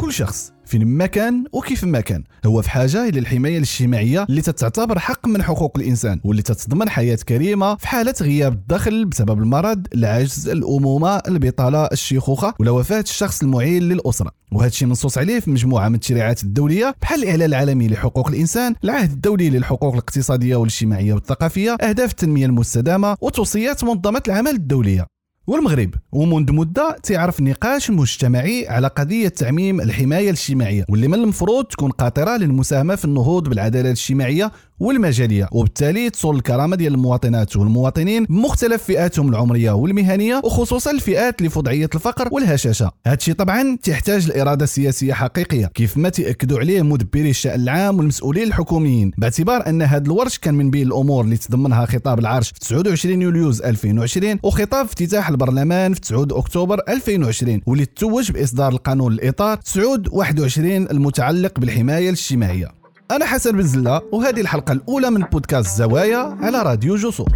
كل شخص فين ما كان وكيف ما كان. هو في حاجة إلى الحماية الاجتماعية اللي تتعتبر حق من حقوق الإنسان واللي تتضمن حياة كريمة في حالة غياب الدخل بسبب المرض العجز الأمومة البطالة الشيخوخة ولا وفاة الشخص المعين للأسرة. وهذا الشيء منصوص عليه في مجموعة من التشريعات الدولية بحال الإعلان العالمي لحقوق الإنسان العهد الدولي للحقوق الاقتصادية والاجتماعية والثقافية أهداف التنمية المستدامة وتوصيات منظمة العمل الدولية. والمغرب. ومنذ مدة تعرف نقاش مجتمعي على قضية تعميم الحماية الاجتماعية واللي من المفروض تكون قاطرة للمساهمة في النهوض بالعدالة الاجتماعية والمجالية. وبالتالي تصون الكرامة ديال المواطنات والمواطنين بمختلف فئاتهم العمرية والمهنية وخصوصا الفئات اللي في وضعيه الفقر والهشاشة. هذا الشيء طبعا تحتاج لإرادة سياسية حقيقية كيف ما تأكدوا عليه مدبري الشأن العام والمسؤولين الحكوميين. باعتبار أن هذا الورش كان من بين الأمور اللي تضمنها خطاب العرش في 29 يوليوز 2020 وخطاب افتتاح البرلمان في 9 أكتوبر 2020 واللي توج بإصدار القانون الإطار 9 21 المتعلق بالحماية الاجتماعية. أنا حسن بن زلة وهذه الحلقة الأولى من بودكاست زوايا على راديو جسور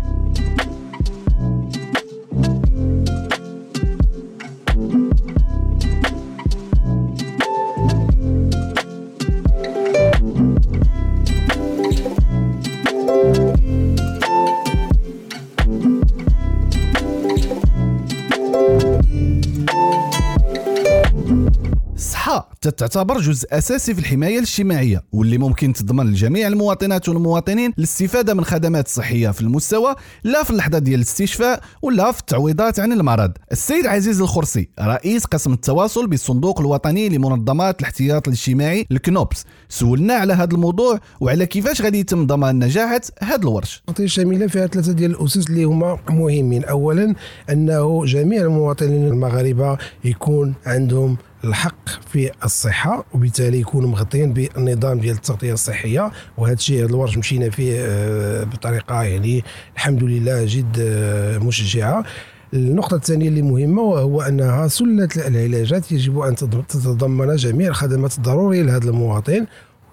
تعتبر جزء أساسي في الحماية الاجتماعية واللي ممكن تضمن لجميع المواطنات والمواطنين الاستفادة من خدمات صحية في المستوى لا في اللحظة ديال الاستشفاء ولا في التعويضات عن المرض. السيد عزيز الخرسي رئيس قسم التواصل بالصندوق الوطني لمنظمات الاحتياط الاجتماعي الكنوبس سولنا على هذا الموضوع وعلى كيفاش غادي يتم ضمان نجاحه هذا الورش. الخطيه الشامله فيها ثلاثة ديال الأسس اللي هما مهمين. اولا أنه جميع المواطنين المغاربة يكون عندهم الحق في الصحة وبالتالي يكونوا مغطيين بالنظام ديال التغطية الصحية. وهذا الشيء هذا الورش مشينا فيه آه، بطريقة يعني الحمد لله جد آه، مشجعة. النقطة الثانية اللي مهمة وهو أنها سلة العلاجات يجب أن تتضمن جميع الخدمات الضرورية لهذا المواطن.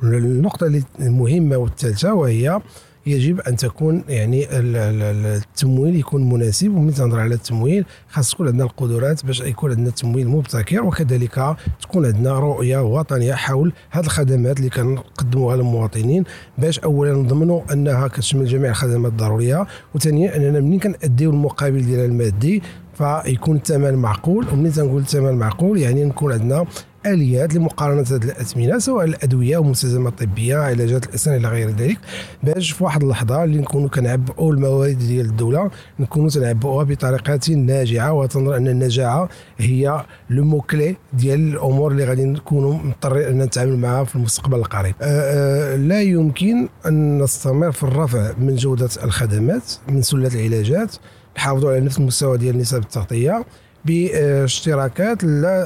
النقطة المهمة والثالثة وهي يجب أن تكون يعني التمويل يكون مناسب ومن تنهضر على التمويل خاص تكون عندنا القدرات باش يكون عندنا تمويل مبتكر وكذلك تكون عندنا رؤية وطنية حول هذه الخدمات اللي كنقدموها للمواطنين باش اولا نضمنوا أنها كتشمل جميع الخدمات الضرورية وثانيا أننا منين كنأديو المقابل ديالها المادي فيكون الثمن معقول ومنين تنقول الثمن معقول؟ يعني نكون عندنا آليات لمقارنة هذه الأثمنة سواء الأدوية ومستلزمات طبيه علاجات الاسنان إلى غير ذلك. باش في واحد اللحظة اللي نكونوا كنعبئوا الموارد ديال الدولة نكونوا تنعبئوها بطريقة ناجعة وتنظر أن النجاعة هي لو مو كلي ديال الأمور اللي غادي نكونوا مضطرين أن نتعامل معها في المستقبل القريب. أه أه لا يمكن أن نستمر في الرفع من جودة الخدمات من سلة العلاجات. نحافظوا على نفس المستوى ديال نسب التغطية. باشتراكات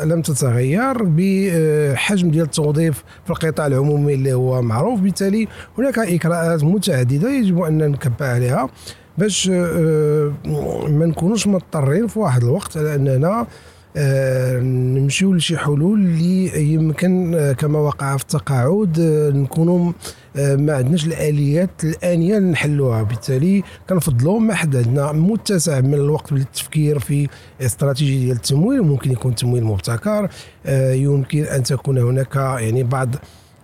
لم تتغير بحجم ديال التوظيف في القطاع العمومي اللي هو معروف. بالتالي هناك اجراءات متعددة يجب أن نكبه عليها باش آه، ما نكونوش مضطرين في واحد الوقت على أننا نمشيو لشي حلول اللي يمكن آه، كما وقع في التقاعد آه، نكونوا ما عندناش الآليات الآنية نحلوها. بالتالي كنفضلوا ما حد عندنا متسع من الوقت للتفكير في استراتيجية ديال التمويل. ممكن يكون تمويل مبتكر يمكن أن تكون هناك يعني بعض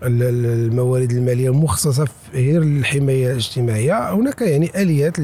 الموارد المالية المخصصه غير الحماية الاجتماعية. هناك يعني آليات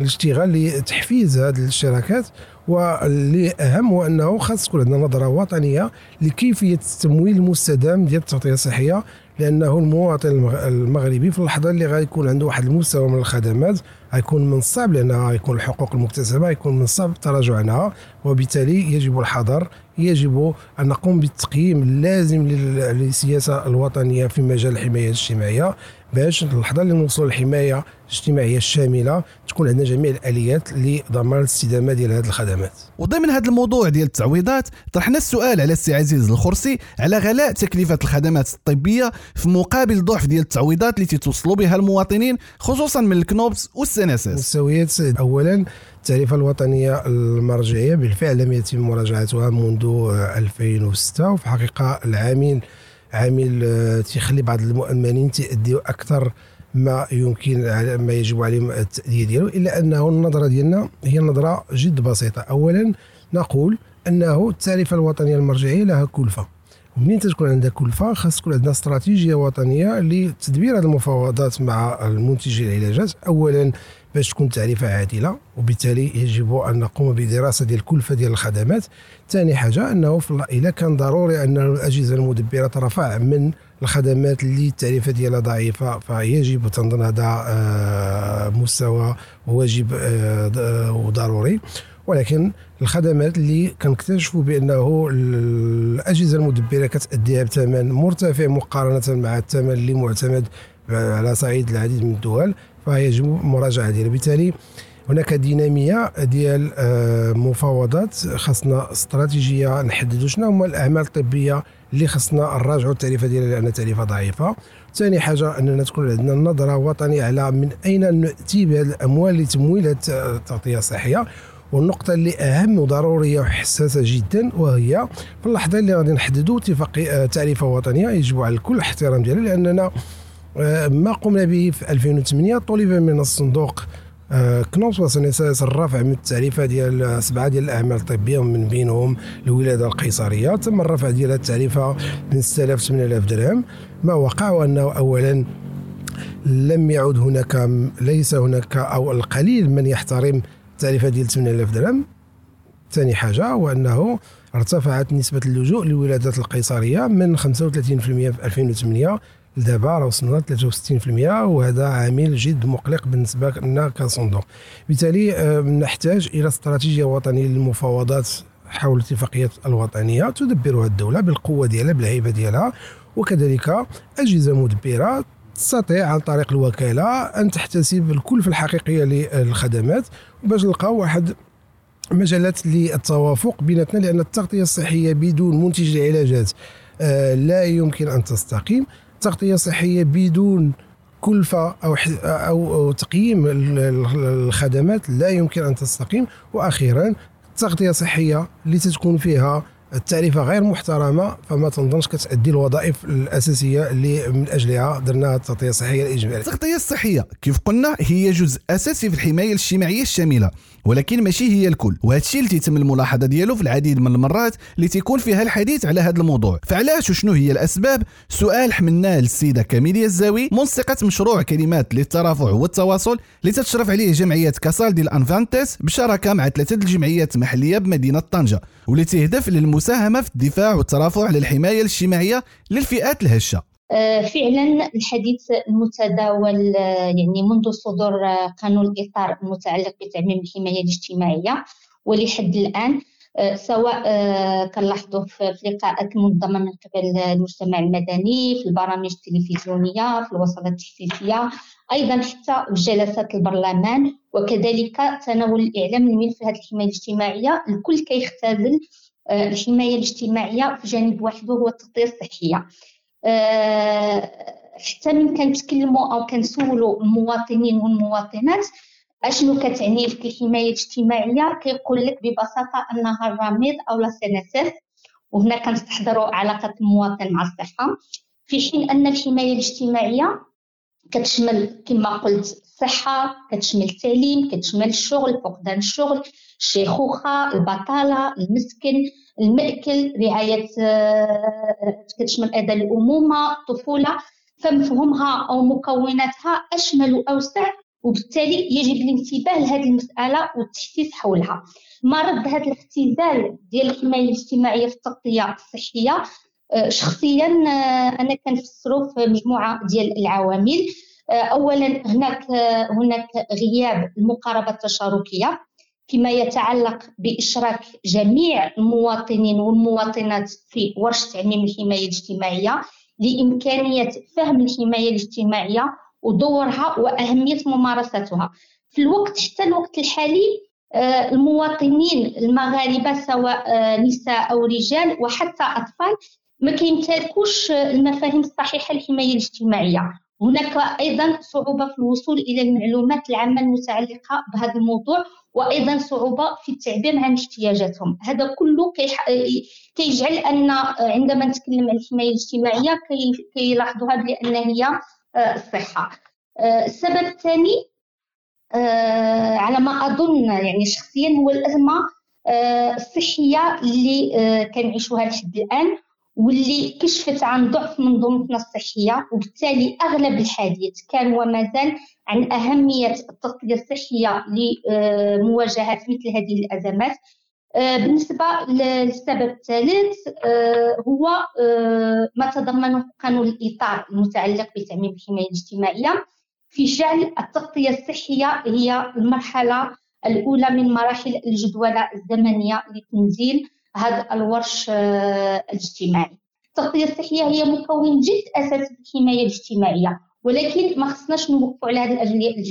للاشتغال لتحفيز هذه الشراكات واللي أهم هو أنه خاص تكون عندنا نظرة وطنية لكيفية التمويل المستدام ديال التغطية الصحية لأنه المواطن المغربي في اللحظة اللي غيكون عنده واحد المستوى من الخدمات غيكون من الصعب لأنها غيكون الحقوق المكتسبة غيكون من الصعب التراجع عنها وبالتالي يجب الحذر يجب أن نقوم بالتقييم اللازم للسياسة الوطنية في مجال الحماية الاجتماعية. باش اللحظه اللي نوصلوا للحماية الاجتماعية الشاملة تكون عندنا جميع الآليات لضمان الاستدامة ديال هذه الخدمات. وضمن هذا الموضوع ديال التعويضات طرحنا السؤال على السي عزيز الخرسي على غلاء تكلفة الخدمات الطبية في مقابل ضعف ديال التعويضات اللي تتوصلوا بها المواطنين خصوصا من الكنوبس والسناسس مستويات اولا التعريفة الوطنية المرجعية بالفعل لم يتم مراجعتها منذ 2006 وفي حقيقة العامل عامل آه، تيخلي بعض المؤمنين تيأديو أكثر ما يمكن ما يجب عليهم التأدية ديالو إلا أنه النظرة ديالنا هي نظرة جد بسيطة. أولا نقول أنه التعريفة الوطنية المرجعية لها كلفة. ومنين تكون عندها كلفة؟ خاص تكون عندنا استراتيجية وطنية لتدبير هذه المفاوضات مع المنتجي العلاجات. اولا باش تكون تعريفة عادلة وبالتالي يجب أن نقوم بدراسة ديال الكلفه ديال الخدمات. ثاني حاجة أنه في اذا كان ضروري أن الأجهزة المدبرة ترفع من الخدمات اللي التعريفة ديالها ضعيفة فيجب تنظن هذا آه، مستوى واجب آه، وضروري. ولكن الخدمات اللي كنكتشفوا بأنه الأجهزة المدبرة كتاديها بثمن مرتفع مقارنة مع الثمن اللي معتمد على صعيد العديد من الدول. فيجب مراجعة ديالها بالتالي هناك دينامية ديال آه، مفاوضات خاصنا استراتيجية نحددوا شنو هما الأعمال الطبية اللي خاصنا نراجعوا التعريفة ديالها لأن تعريفه ضعيفة. ثاني حاجة أننا تكون عندنا نظرة وطنية على من أين ناتي بهذه الاموال لتمويل التغطية الصحية. والنقطة اللي أهم وضرورية وحساسة جدا وهي في اللحظة اللي غادي نحددوا اتفاقية تعريفة وطنية يجب على الكل احترام ديالها لأننا آه، ما قمنا به في 2008 طلب من الصندوق آه، كنوس وسنساس الرفع من التعريفه ديال سبعة ديال الأعمال الطبية ومن بينهم الولاده القيصرية. تم الرفع ديال التعريفه من 6000 8000 درهم. ما وقع وأنه اولا لم يعد هناك ليس هناك أو القليل من يحترم التعريفه ديال 8000 درهم. ثاني حاجة وأنه ارتفعت نسبة اللجوء للولادات القيصرية من 35% في 2008 لدابا راه وصلنا 63% وهذا عامل جد مقلق بالنسبة لنا كصندوق. بالتالي آه، نحتاج إلى استراتيجية وطنية للمفاوضات حول الاتفاقيات الوطنية تدبرها الدولة بالقوة ديالها بالهيبة ديالها وكذلك أجهزة مدبرة تستطيع عن طريق الوكالة أن تحتسب الكلفه الحقيقية للخدمات باش نلقاو واحد مجالات للتوافق بيناتنا لأن التغطية الصحية بدون منتج العلاجات آه، لا يمكن أن تستقيم. تغطية صحية بدون كلفة أو أو تقييم الخدمات لا يمكن أن تستقيم وأخيرا تغطية صحية اللي تكون فيها التعريفة غير محترمة فما تنظنش كتأدي الوظائف الأساسية اللي من أجلها درنا التغطيه الصحيه الاجباريه. التغطية الصحية كيف قلنا هي جزء أساسي في الحماية الاجتماعية الشاملة ولكن ماشي هي الكل وهذا الشيء اللي تيتم الملاحظة ديالو في العديد من المرات اللي تيكون فيها الحديث على هذا الموضوع. فعلاش وشنو هي الأسباب؟ سؤال حملناه للسيدة كاميليا الزاوي منسقه مشروع كلمات للترافع والتواصل اللي تتشرف عليه جمعية كاسال ديال انفانتيس بشراكة مع ثلاثة الجمعيات المحلية بمدينة طنجة واللي تهدف للمساهمة في الدفاع والترافع على الحمايه الاجتماعية للفئات الهشة. فعلا الحديث المتداول آه، يعني منذ صدور آه، قانون الإطار المتعلق بتعميم الحماية الاجتماعية ولحد الآن سواء كنلاحظوا في لقاءات منظمة من قبل المجتمع المدني في البرامج التلفزيونية في الوساطات التحفيزية أيضا حتى في جلسات البرلمان وكذلك تناول الإعلام الملف هذه الحماية الاجتماعية. الكل كيختزل الحماية الاجتماعية في جانب واحد وهو التغطية الصحية. آه، حتى من كنتكلموا أو كنسولوا المواطنين والمواطنات أشنو كتعني لك الحماية الاجتماعية؟ كيقول لك ببساطة أنها الرميض أو لا سنسات وهنا كنستحضروا علاقة المواطن مع الصحة. في حين أن الحماية الاجتماعية كتشمل كما قلت الصحه كتشمل التعليم كتشمل الشغل فقدان الشغل الشيخوخه البطالة المسكن المأكل رعاية آه، كتشمل أيضا الأمومة الطفوله فمفهومها أو مكوناتها أشمل وأوسع وبالتالي يجب الانتباه لهذه المسألة والتحسيس حولها. مرض هذا الاختزال ديال الحماية الاجتماعية في التغطية الصحية آه، شخصيا آه، أنا كنفسرو في مجموعة ديال العوامل. اولا هناك هناك غياب المقاربة التشاركية فيما يتعلق بإشراك جميع المواطنين والمواطنات في ورش تعميم الحماية الاجتماعية لإمكانية فهم الحماية الاجتماعية ودورها وأهمية ممارستها في الوقت حتى الوقت الحالي آه، المواطنين المغاربة سواء آه، نساء أو رجال وحتى أطفال ما كيمتلكوش المفاهيم الصحيحة للحماية الاجتماعية. هناك أيضا صعوبة في الوصول إلى المعلومات العامة المتعلقة بهذا الموضوع وأيضا صعوبة في التعبير عن احتياجاتهم. هذا كله كيجعل أن عندما نتكلم عن الحماية الاجتماعية كيلاحظوا هذا لأن هي آه، الصحه آه، السبب الثاني آه، على ما أظن يعني شخصيا هو الأزمة الصحية اللي كنعيشوها لحد الآن. واللي كشفت عن ضعف منظومتنا الصحية وبالتالي أغلب الحديث كان وما زال عن أهمية التغطية الصحية لمواجهة مثل هذه الأزمات. آه، بالنسبة للسبب الثالث آه، هو آه، ما تضمنه قانون الإطار المتعلق بتعميم الحماية الاجتماعية. في جعل التغطية الصحية هي المرحلة الأولى من مراحل الجدولة الزمنية لتنزيل هذا الورش الاجتماعي. التغطية الصحية هي مكون جد أساسي في الحماية الاجتماعية ولكن ما خصناش نوقفوا على هذا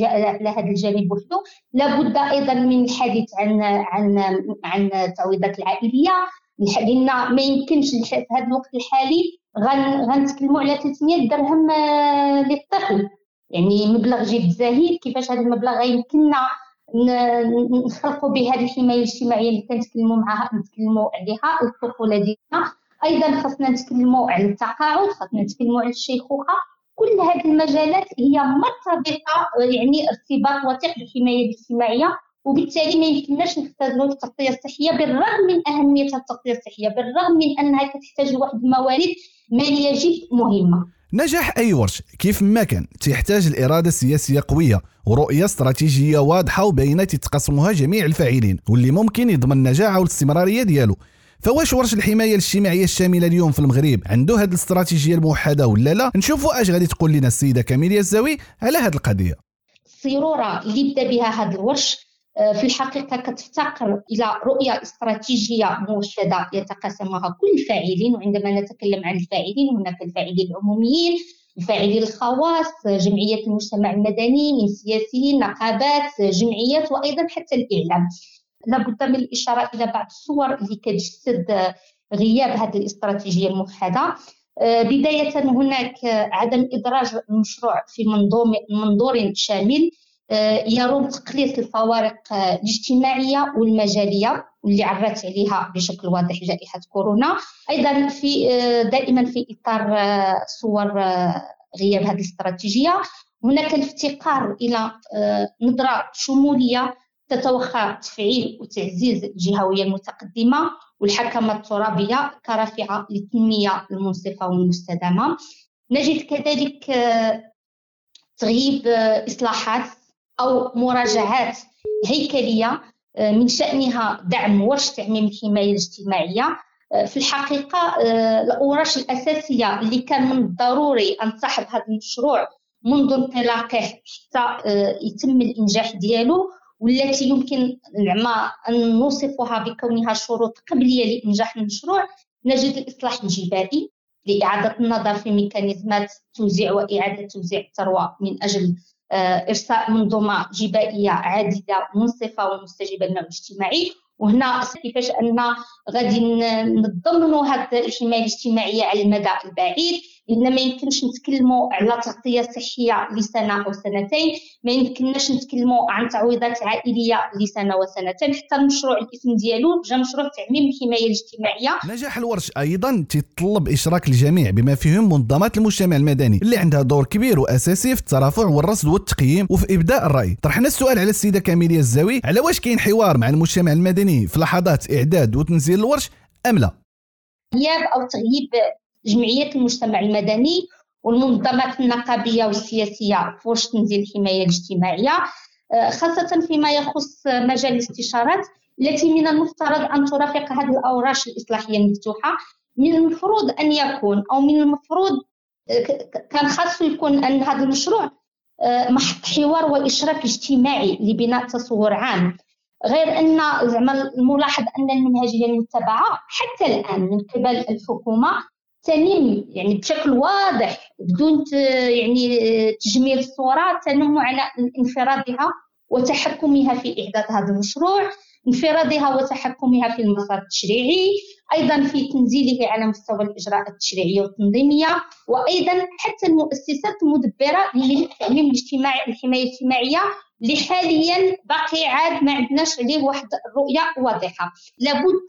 على هذا الجانب وحده. لابد أيضا من الحديث عن عن عن التعويضات العائلية. لأن ما يمكنش في هذا الوقت الحالي غنتكلموا على 300 درهم آه، للطفل. يعني مبلغ جد زهيد كيفاش هذا المبلغ غيمكننا نخلقوا به هذه الحمايه الاجتماعيه اللي كنتكلموا معها نتكلموا عليها الطفوله ديالنا أيضا خصنا نتكلموا على التقاعد خصنا نتكلموا على الشيخوخه كل هذه المجالات هي مرتبطة يعني ارتباط وثيق بالحمايه الاجتماعية. وبالتالي ما يمكنناش نختزلوا التغطية الصحية بالرغم من أهمية التغطية الصحية بالرغم من أنها كتحتاج لواحد الموارد مالية جد مهمة. نجاح أي ورش. كيف ما كان تحتاج الإرادة السياسية قوية ورؤية استراتيجية واضحة وبينة تتقسمها جميع الفاعلين واللي ممكن يضمن النجاعه والاستمراريه ديالو. فواش ورش الحماية الاجتماعية الشاملة اليوم في المغرب؟ عنده هذه الاستراتيجية الموحدة ولا لا؟ نشوفوا أش غادي تقول لنا السيدة كاميليا الزاوي على هذه القضية. الصيروره اللي بدا بها هذا الورش في الحقيقة كتفتقر إلى رؤية استراتيجية موحده يتقاسمها كل الفاعلين وعندما نتكلم عن الفاعلين هناك الفاعلين العموميين الفاعلين الخواص جمعيات المجتمع المدني من سياسيين نقابات جمعيات وأيضا حتى الإعلام. لابد من الإشارة إلى بعض الصور اللي كتجسد غياب هذه الاستراتيجية الموحدة. آه، بداية هناك عدم إدراج المشروع في منظور شامل. يروم تقليص الفوارق الاجتماعية والمجالية واللي عرفت عليها بشكل واضح جائحة كورونا. أيضا في آه، دائما في إطار صور غياب هذه الاستراتيجية. هناك الافتقار إلى نظرة شمولية تتوخى تفعيل وتعزيز الجهوية المتقدمة والحكمة الترابية كرافعة للتنمية المنصفة والمستدامة. نجد كذلك آه، تغييب آه، أو مراجعات هيكلية آه، من شأنها دعم ورش تعميم الحماية الاجتماعية. في الحقيقة الأوراش الأساسية اللي كان من الضروري أن تصاحب هذا المشروع منذ انطلاقه حتى يتم الإنجاح ديالو والتي يمكن زعما أن نوصفها بكونها شروط قبلية لإنجاح المشروع نجد الإصلاح الجبائي لإعادة النظر في ميكانيزمات توزيع وإعادة توزيع الثروة من أجل آه، إرساء منظومة جبائية عادلة منصفة ومستجيبة للنوع الاجتماعي. وهنا كيفاش أن غادي نضمنوا هذه الحمايه الاجتماعيه على المدى البعيد. لأن ما يمكنش نتكلموا على تغطية صحية لسنة أو سنتين ما يمكنناش نتكلموا عن تعويضات عائلية لسنة وسنتين. حتى المشروع الاسم ديالو جا مشروع تعميم الحماية الاجتماعية. نجاح الورش أيضا تتطلب إشراك الجميع بما فيهم منظمات المجتمع المدني اللي عندها دور كبير وأساسي في الترافع والرصد والتقييم وفي إبداء الرأي. طرحنا السؤال على السيدة كاميليا الزاوي على واش كاين حوار مع المجتمع المدني في لحظات إعداد وتنزيل الورش أم لا؟ غياب أو تغييب جمعيات المجتمع المدني والمنظمات النقابية والسياسية في تنزيل الحماية الاجتماعية آه، خاصة فيما يخص مجال الاستشارات التي من المفترض أن ترافق هذه الأوراش الإصلاحية المفتوحة. من المفروض أن يكون أو من المفروض آه، كان خاص يكون أن هذا المشروع آه، محط حوار وإشراك اجتماعي لبناء تصور عام. غير أن زعما الملاحظ أن المنهجية المتبعة حتى الآن من قبل الحكومة تنم يعني بشكل واضح بدون يعني تجميل الصورة تنم على انفرادها وتحكمها في إعداد هذا المشروع انفرادها وتحكمها في المسار التشريعي أيضا في تنزيله على مستوى الإجراءات التشريعية والتنظيمية وأيضا حتى المؤسسات المدبرة للتعليم الاجتماعي الحماية الاجتماعية اللي حاليا باقي عاد ما عندناش عليه واحد الرؤية واضحة. لابد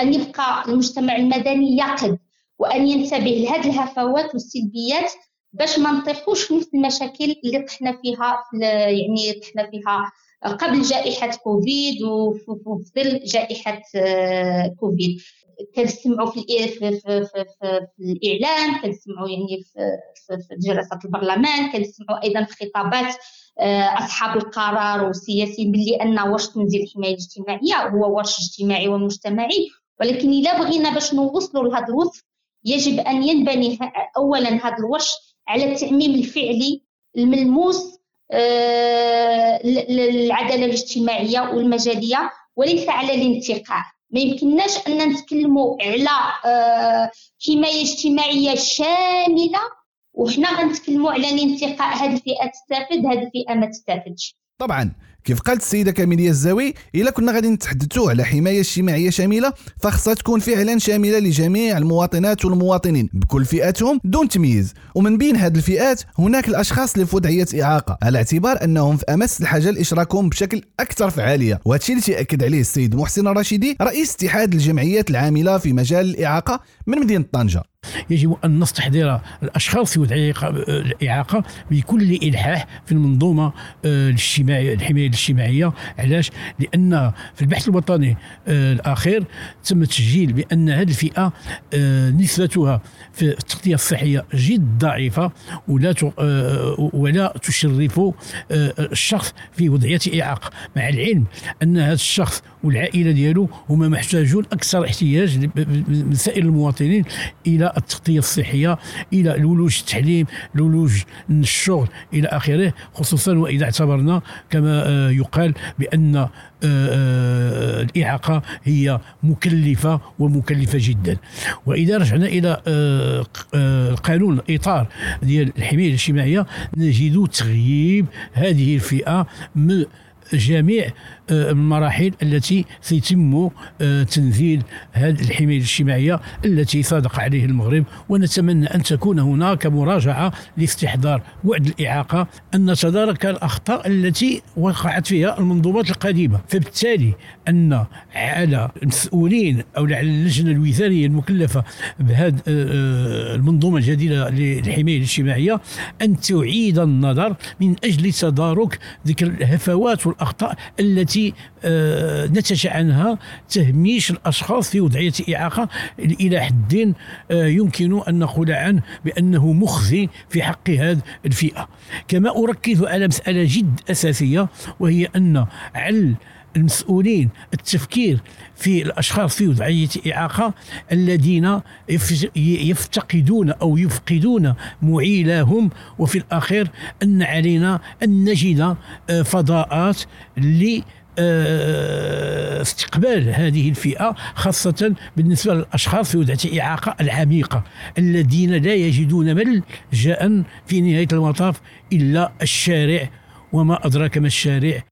أن يبقى المجتمع المدني يقظ وأن ينتبه لهذه الهفوات والسلبيات باش ما نطيحوش في نفس المشاكل اللي طحنا فيها يعني طحنا فيها قبل جائحة كوفيد وفي ظل جائحة آه، كوفيد. كنسمعوا في, في, في, في, في, في الإعلام كنسمعوا يعني في, في, في جلسات البرلمان كنسمعوا أيضا في خطابات آه، أصحاب القرار والسياسيين باللي أن واش تنزيل الحماية الاجتماعية هو واش اجتماعي ومجتمعي. ولكن إلا بغينا باش نوصلوا لهذا الوصف يجب أن ينبني اولا هذا الوش على التعميم الفعلي الملموس آه، للعدالة الاجتماعية والمجالية وليس على الانتقاء. ما يمكنناش أن نتكلموا على آه، حماية اجتماعية شاملة وحنا غنتكلموا على الانتقاء. هذه الفئة تستافد هذه الفئة ما تستافدش طبعا. كيف قالت السيدة كاميلية الزاوي إلا كنا غادي نتحدثوا على حماية اجتماعية شاملة فخصها تكون فعلا شاملة لجميع المواطنات والمواطنين بكل فئاتهم دون تمييز. ومن بين هذه الفئات هناك الأشخاص اللي في وضعيه إعاقة على اعتبار أنهم في أمس الحاجة لاشراكهم بشكل أكثر فعالية. وهذا الشيء اللي تأكد عليه السيد محسن الرشيدي رئيس اتحاد الجمعيات العاملة في مجال الإعاقة من مدينة طنجة. يجب أن نستحضر الأشخاص ذوي الإعاقة بكل إلحاح في المنظومة آه، الاجتماعيه الحماية الاجتماعية علاش؟ لأن في البحث الوطني آه، الأخير تم تسجيل بأن هذه الفئة آه، نسبتها في التغطية الصحية جد ضعيفة ولا ولا تشرف الشخص في وضعية إعاقة مع العلم أن هذا الشخص والعائلة ديالو هما محتاجون أكثر احتياج من سائر المواطنين إلى التغطية الصحية إلى الولوج التعليم الولوج الشغل إلى آخره خصوصا وإذا اعتبرنا كما آه، يقال بأن آه، آه، الإعاقة هي مكلفة ومكلفة جدا. وإذا رجعنا إلى القانون الإطار ديال الحماية الاجتماعية نجد تغييب هذه الفئة من جميع المراحل التي سيتم آه، تنزيل هذه الحماية الاجتماعية التي صادق عليه المغرب. ونتمنى أن تكون هناك مراجعة لاستحضار وعد الإعاقة أن نتدارك الأخطاء التي وقعت فيها المنظومات القديمة. فبالتالي أن على المسؤولين أو على اللجنة الوزارية المكلفة بهذه آه، المنظومة الجديدة للحماية الاجتماعية أن تعيد النظر من أجل تدارك ذكر الهفوات والأخطاء التي آه، نتج عنها تهميش الأشخاص في وضعية إعاقة. إلى حد آه، يمكن أن نقول عنه بأنه مخزي في حق هذه الفئة. كما أركز على مسألة جد أساسية وهي أن على المسؤولين التفكير في الأشخاص في وضعية إعاقة الذين يفتقدون أو يفقدون معيلاهم وفي الأخير أن علينا أن نجد آه، فضاءات آه، استقبال هذه الفئة خاصة بالنسبة للأشخاص في وضعية إعاقة العميقة الذين لا يجدون ملجأ في نهاية المطاف إلا الشارع وما أدراك ما الشارع.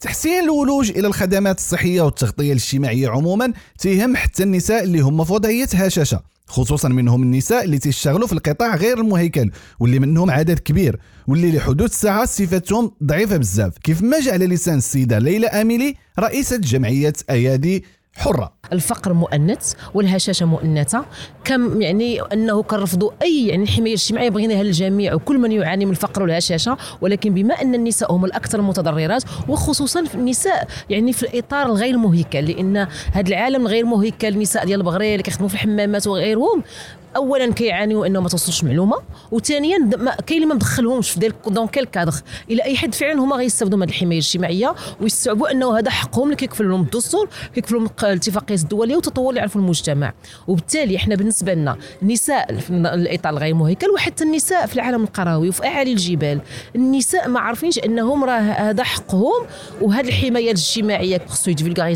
تحسين الولوج إلى الخدمات الصحية والتغطية الاجتماعية عموما تيهم حتى النساء اللي هم في وضعية هشاشة خصوصا منهم النساء اللي تيشتغلوا في القطاع غير المهيكل واللي منهم عدد كبير واللي لحدوث الساعة صفتهم ضعيفة بزاف. كيف ما جاء على لسان السيدة ليلى اميلي رئيسة جمعية أيادي حرة. الفقر مؤنث والهشاشة مؤنثة. كم يعني أنه كنرفضوا أي يعني الحمايه الاجتماعيه بغيناها للجميع وكل من يعاني من الفقر والهشاشة. ولكن بما أن النساء هم الأكثر متضررات وخصوصا في النساء يعني في الإطار الغير مهيكل لأن هذا العالم الغير مهيكل النساء ديال البغريه اللي كيخدموا في الحمامات وغيرهم اولا كيعانيوا انه ما توصلش معلومة وثانيا كاين اللي ما مدخلهمش في دون كيل كادر إلى أي حد فعلا هما غيستافدوا من هذه الحماية الاجتماعية ويستوعبوا إنه هذا حقهم اللي كيكفل لهم الدستور كيكفل لهم الاتفاقيات الدولية وتطور اللي يعرفوا المجتمع. وبالتالي إحنا بالنسبة لنا النساء في الإطار الغير مهيكل وحتى النساء في العالم القروي وفي أعالي الجبال. النساء ما عارفينش إنهم راه هذا حقهم وهذه الحماية الاجتماعية خصو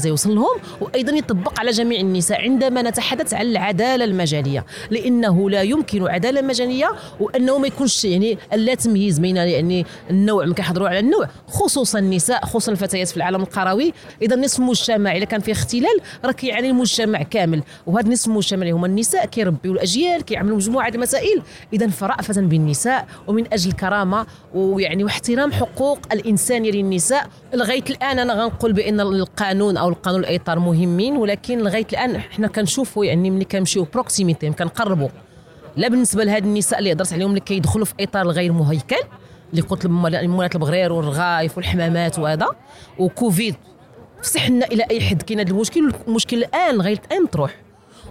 يوصل لهم وأيضا يطبق على جميع النساء عندما نتحدث عن العدالة المجالية. لأنه لا يمكن عدالة مجانية وأنه ما يكونش يعني لا تمييز بين يعني النوع ما كنحضروا على النوع خصوصا النساء خصوصا الفتيات في العالم القروي. إذا نصف المجتمع اذا كان فيه اختلال راه كيعاني المجتمع كامل. وهذا نصف المجتمع اللي هما النساء كيربيوا الأجيال كيعملوا مجموعة المسائل. إذا فرأفة بالنساء ومن أجل الكرامة ويعني واحترام حقوق الانسانيه للنساء لغاية الآن أنا غنقول بأن القانون أو القانون الاطار مهمين ولكن لغاية الآن حنا كنشوفوا يعني ملي كنمشيو بروكسيميتي كنقربوا لا بالنسبة لهاد النساء اللي هضرت عليهم اللي كيدخلوا في إطار الغير مهيكل اللي قلت مولات البغرير والرغايف والحمامات وهذا وكوفيد. فصحنا إلى أي حد؟ كاين هذا المشكل المشكل الآن لغايه الآن مطروح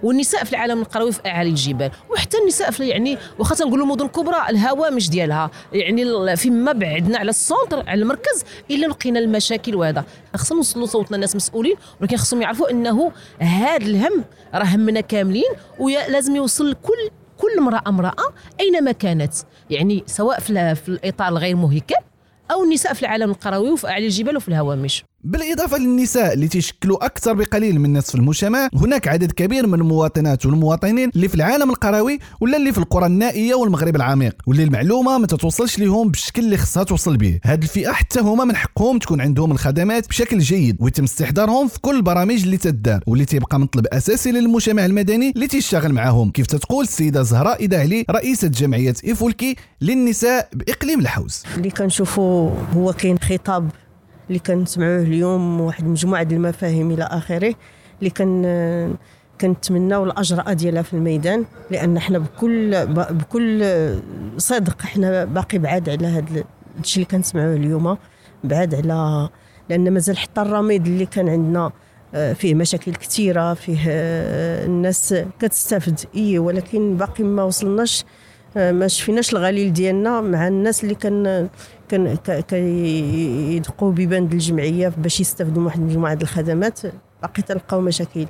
والنساء في العالم القروي في أعالي الجبال. وحتى النساء في يعني واخا تنقولوا المدن الكبرى الهوامش ديالها يعني فيما بعدنا على السونتر على المركز إلا لقينا المشاكل وهذا. خصنا نوصلوا صوتنا الناس مسؤولين ولكن خصهم يعرفوا إنه هذا الهم راه همنا كاملين ولازم يوصل لكل كل امرأة امرأة أينما كانت. يعني سواء في الإطار الغير مهلك أو النساء في العالم القروي وفي اعلى الجبال وفي الهوامش. بالإضافة للنساء اللي تشكلوا أكثر بقليل من نصف المجتمع هناك عدد كبير من المواطنات والمواطنين اللي في العالم القروي ولا اللي في القرى النائية والمغرب العميق. واللي المعلومة ما تتوصلش لهم بالشكل اللي خصها توصل به. هاد الفئة حتى هما من حقهم تكون عندهم الخدمات بشكل جيد ويتم استحضارهم في كل البرامج اللي تدار واللي تيبقى مطلب أساسي للمجتمع المدني اللي تيشتغل معاهم. كيف تتقول السيدة زهراء إداعلي رئيسة جمعية إيفولكي للنساء بإقليم الحوز. اللي كنشوفوا هو كاين خطاب اللي كنسمعوه اليوم واحد مجموعة ديال المفاهيم إلى آخره اللي كان كنتمناو الأجراء ديالها في الميدان لأن حنا بكل بكل صدق حنا باقي بعاد على هذا الشيء اللي كنسمعوه اليوم بعاد على لأن مازال حتى الرميد اللي كان عندنا آه، فيه مشاكل كثيره فيه آه، الناس كتستافد إي ولكن باقي ما وصلناش آه، ما شفيناش الغليل ديالنا مع الناس اللي كان كيدقوا ببند الجمعية باش يستافدوا واحد المجموعه ديال الخدمات باقي تلقاو مشاكل.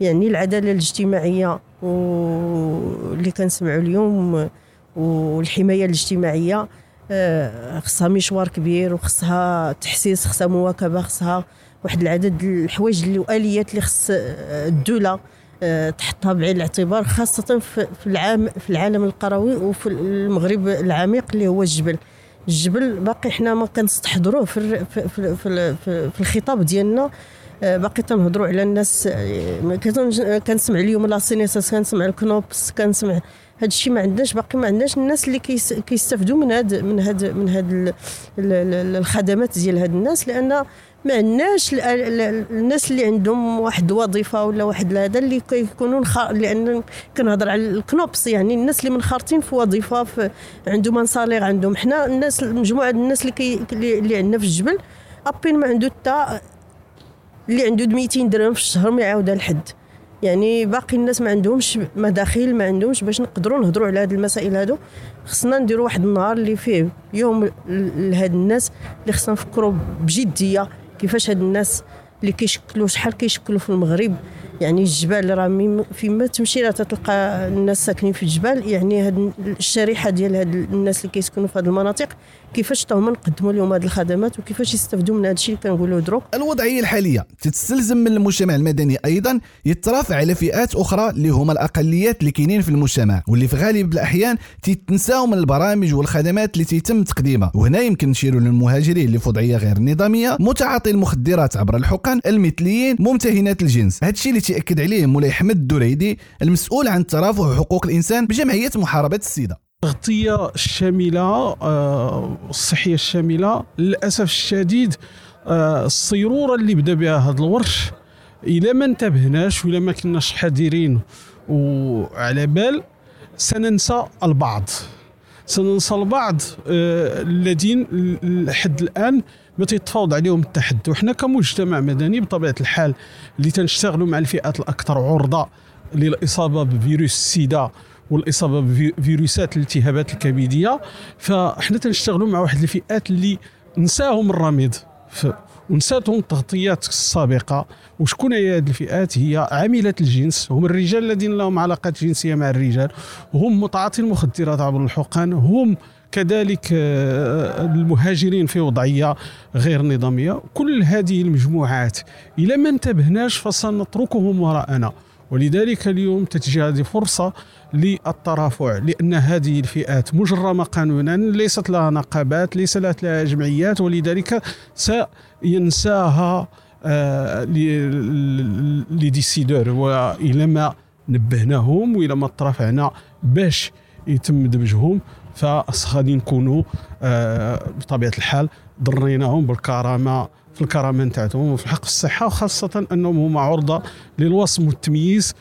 يعني العدالة الاجتماعية واللي كنسمعوا اليوم والحماية الاجتماعية آه، خصها مشوار كبير وخصها تحسيس خصها مواكبة خصها واحد العدد الحوايج اللي واليات اللي خص الدولة آه، تحطها بعين الاعتبار خاصه في العام في العالم القروي وفي المغرب العميق اللي هو الجبل. الجبل باقي حنا ما كنستحضروه في في في, في, في الخطاب ديالنا. باقي تنهضروا على الناس آه، كنسمع اليوم لا سينيساس كنسمع الكنوبس كنسمع هذا الشيء. ما عندناش باقي ما عندناش الناس اللي كيستافدوا من هاد من هاد من هاد الخدمات ديال هاد الناس لأن ما عندناش الناس اللي عندهم واحد الوظيفة ولا واحد هذا اللي كيكونوا لأن كنهضر على الكنوبس. يعني الناس اللي منخرطين في وظيفة في عندهم منصالير عندهم. حنا الناس مجموعة الناس اللي كي اللي عندنا في الجبل أبين ما عنده حتى اللي عنده 200 درهم في الشهر ما يعاودها لحد يعني باقي الناس ما عندهمش مداخيل ما عندهمش باش نقدروا نهضروا على هذه المسائل هادو. خصنا نديروا واحد النهار اللي فيه يوم لهاد الناس اللي خصنا نفكروا بجدية كيفاش هاد الناس اللي كيشكلوا شحال كيشكلوا في المغرب. يعني الجبال راه فيما تمشي راه تلقى الناس ساكنين في الجبال. يعني هاد الشريحة ديال هاد الناس اللي كيسكنوا في هذه المناطق كيفاش هما نقدموا لهم هذه الخدمات وكيفاش يستافدوا من هذا الشيء اللي كنقولوا دروك الوضعية الحالية تتستلزم من المجتمع المدني أيضا يترافع على فئات أخرى اللي هما الأقليات اللي كاينين في المجتمع واللي في غالب الأحيان تتنساو من البرامج والخدمات اللي تيتم تقديمها. وهنا يمكن نشيروا للمهاجرين اللي في وضعية غير نظامية متعاطي المخدرات عبر الحقن المثليين ممتهنات الجنس. هذا الشيء اللي تاكد عليه مولاي حمد الدريدي المسؤول عن الترافع وحقوق الإنسان بجمعية محاربة السيدة. التغطية الشاملة آه، الصحية الشاملة للأسف الشديد آه، الصيرورة اللي بدا بها هذا الورش إلا ما انتبهناش ولا ما كناش حذرين وعلى بال سننسى البعض. سننسى البعض آه، الذين لحد الآن ما تيتفاوض عليهم التحدي وحنا كمجتمع مدني بطبيعة الحال اللي تنشتغلوا مع الفئات الأكثر عرضة للإصابة بفيروس السيدا والإصابة بفيروسات الالتهابات الكبدية فاحنا تنشتغلوا مع واحد الفئات اللي نساهم الرميد ونساتهم التغطيات السابقة. وشكون هي هذه الفئات؟ هي عاملات الجنس. هم الرجال الذين لهم علاقات جنسية مع الرجال. هم متعاطي المخدرات عبر الحقن. هم كذلك آه، المهاجرين في وضعية غير نظامية. كل هذه المجموعات إلى ما انتبهناش فسنتركهم وراءنا. ولذلك اليوم تتجي هذه فرصة للترافع لأن هذه الفئات مجرمة قانونا ليست لها نقابات ليس لها جمعيات. ولذلك سينساها آه لي ديسيدور وإلى ما نبهناهم وإلى ما ترافعنا باش يتم دمجهم فغادي نكونوا آه بطبيعة الحال ضريناهم بالكرامة في الكرامة نتاعهم وفي حق الصحة وخاصة أنهم هما عرضة للوصم والتمييز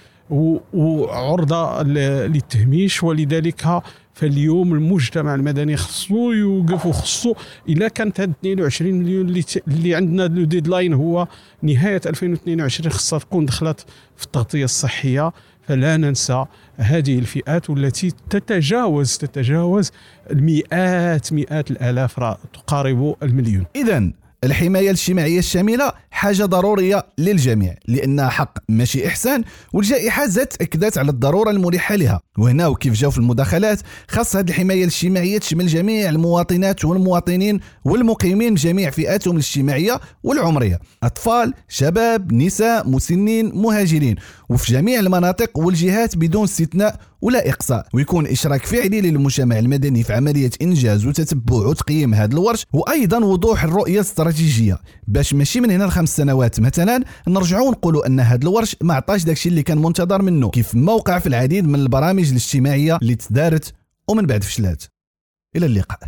وعرضة للتهميش. ولذلك فاليوم المجتمع المدني خصو يوقف وخصو إلا كانت هاد 22 مليون اللي, اللي عندنا ديدلاين هو نهاية 2022 خصها تكون دخلت في التغطية الصحية. فلا ننسى هذه الفئات والتي تتجاوز تتجاوز المئات مئات الآلاف تقارب المليون. اذا الحماية الاجتماعية الشاملة حاجة ضرورية للجميع لأنها حق ماشي إحسان والجائحة زادت أكدت على الضرورة الملحة لها. وهنا وكيف جاو في المداخلات خاص هذه الحماية الاجتماعية تشمل جميع المواطنات والمواطنين والمقيمين بجميع فئاتهم الاجتماعية والعمرية. أطفال شباب نساء مسنين مهاجرين. وفي جميع المناطق والجهات بدون استثناء ولا إقصاء. ويكون إشراك فعلي للمجتمع المدني في عملية إنجاز وتتبع وتقييم هذا الورش وأيضا وضوح الرؤية الاستراتيجية. باش ماشي من هنا لخمس سنوات مثلا نرجعوا نقولوا أن هذا الورش ما عطاش داكشي اللي كان منتظر منه كيف موقع في العديد من البرامج الاجتماعية اللي تدارت ومن بعد فشلات. إلى اللقاء.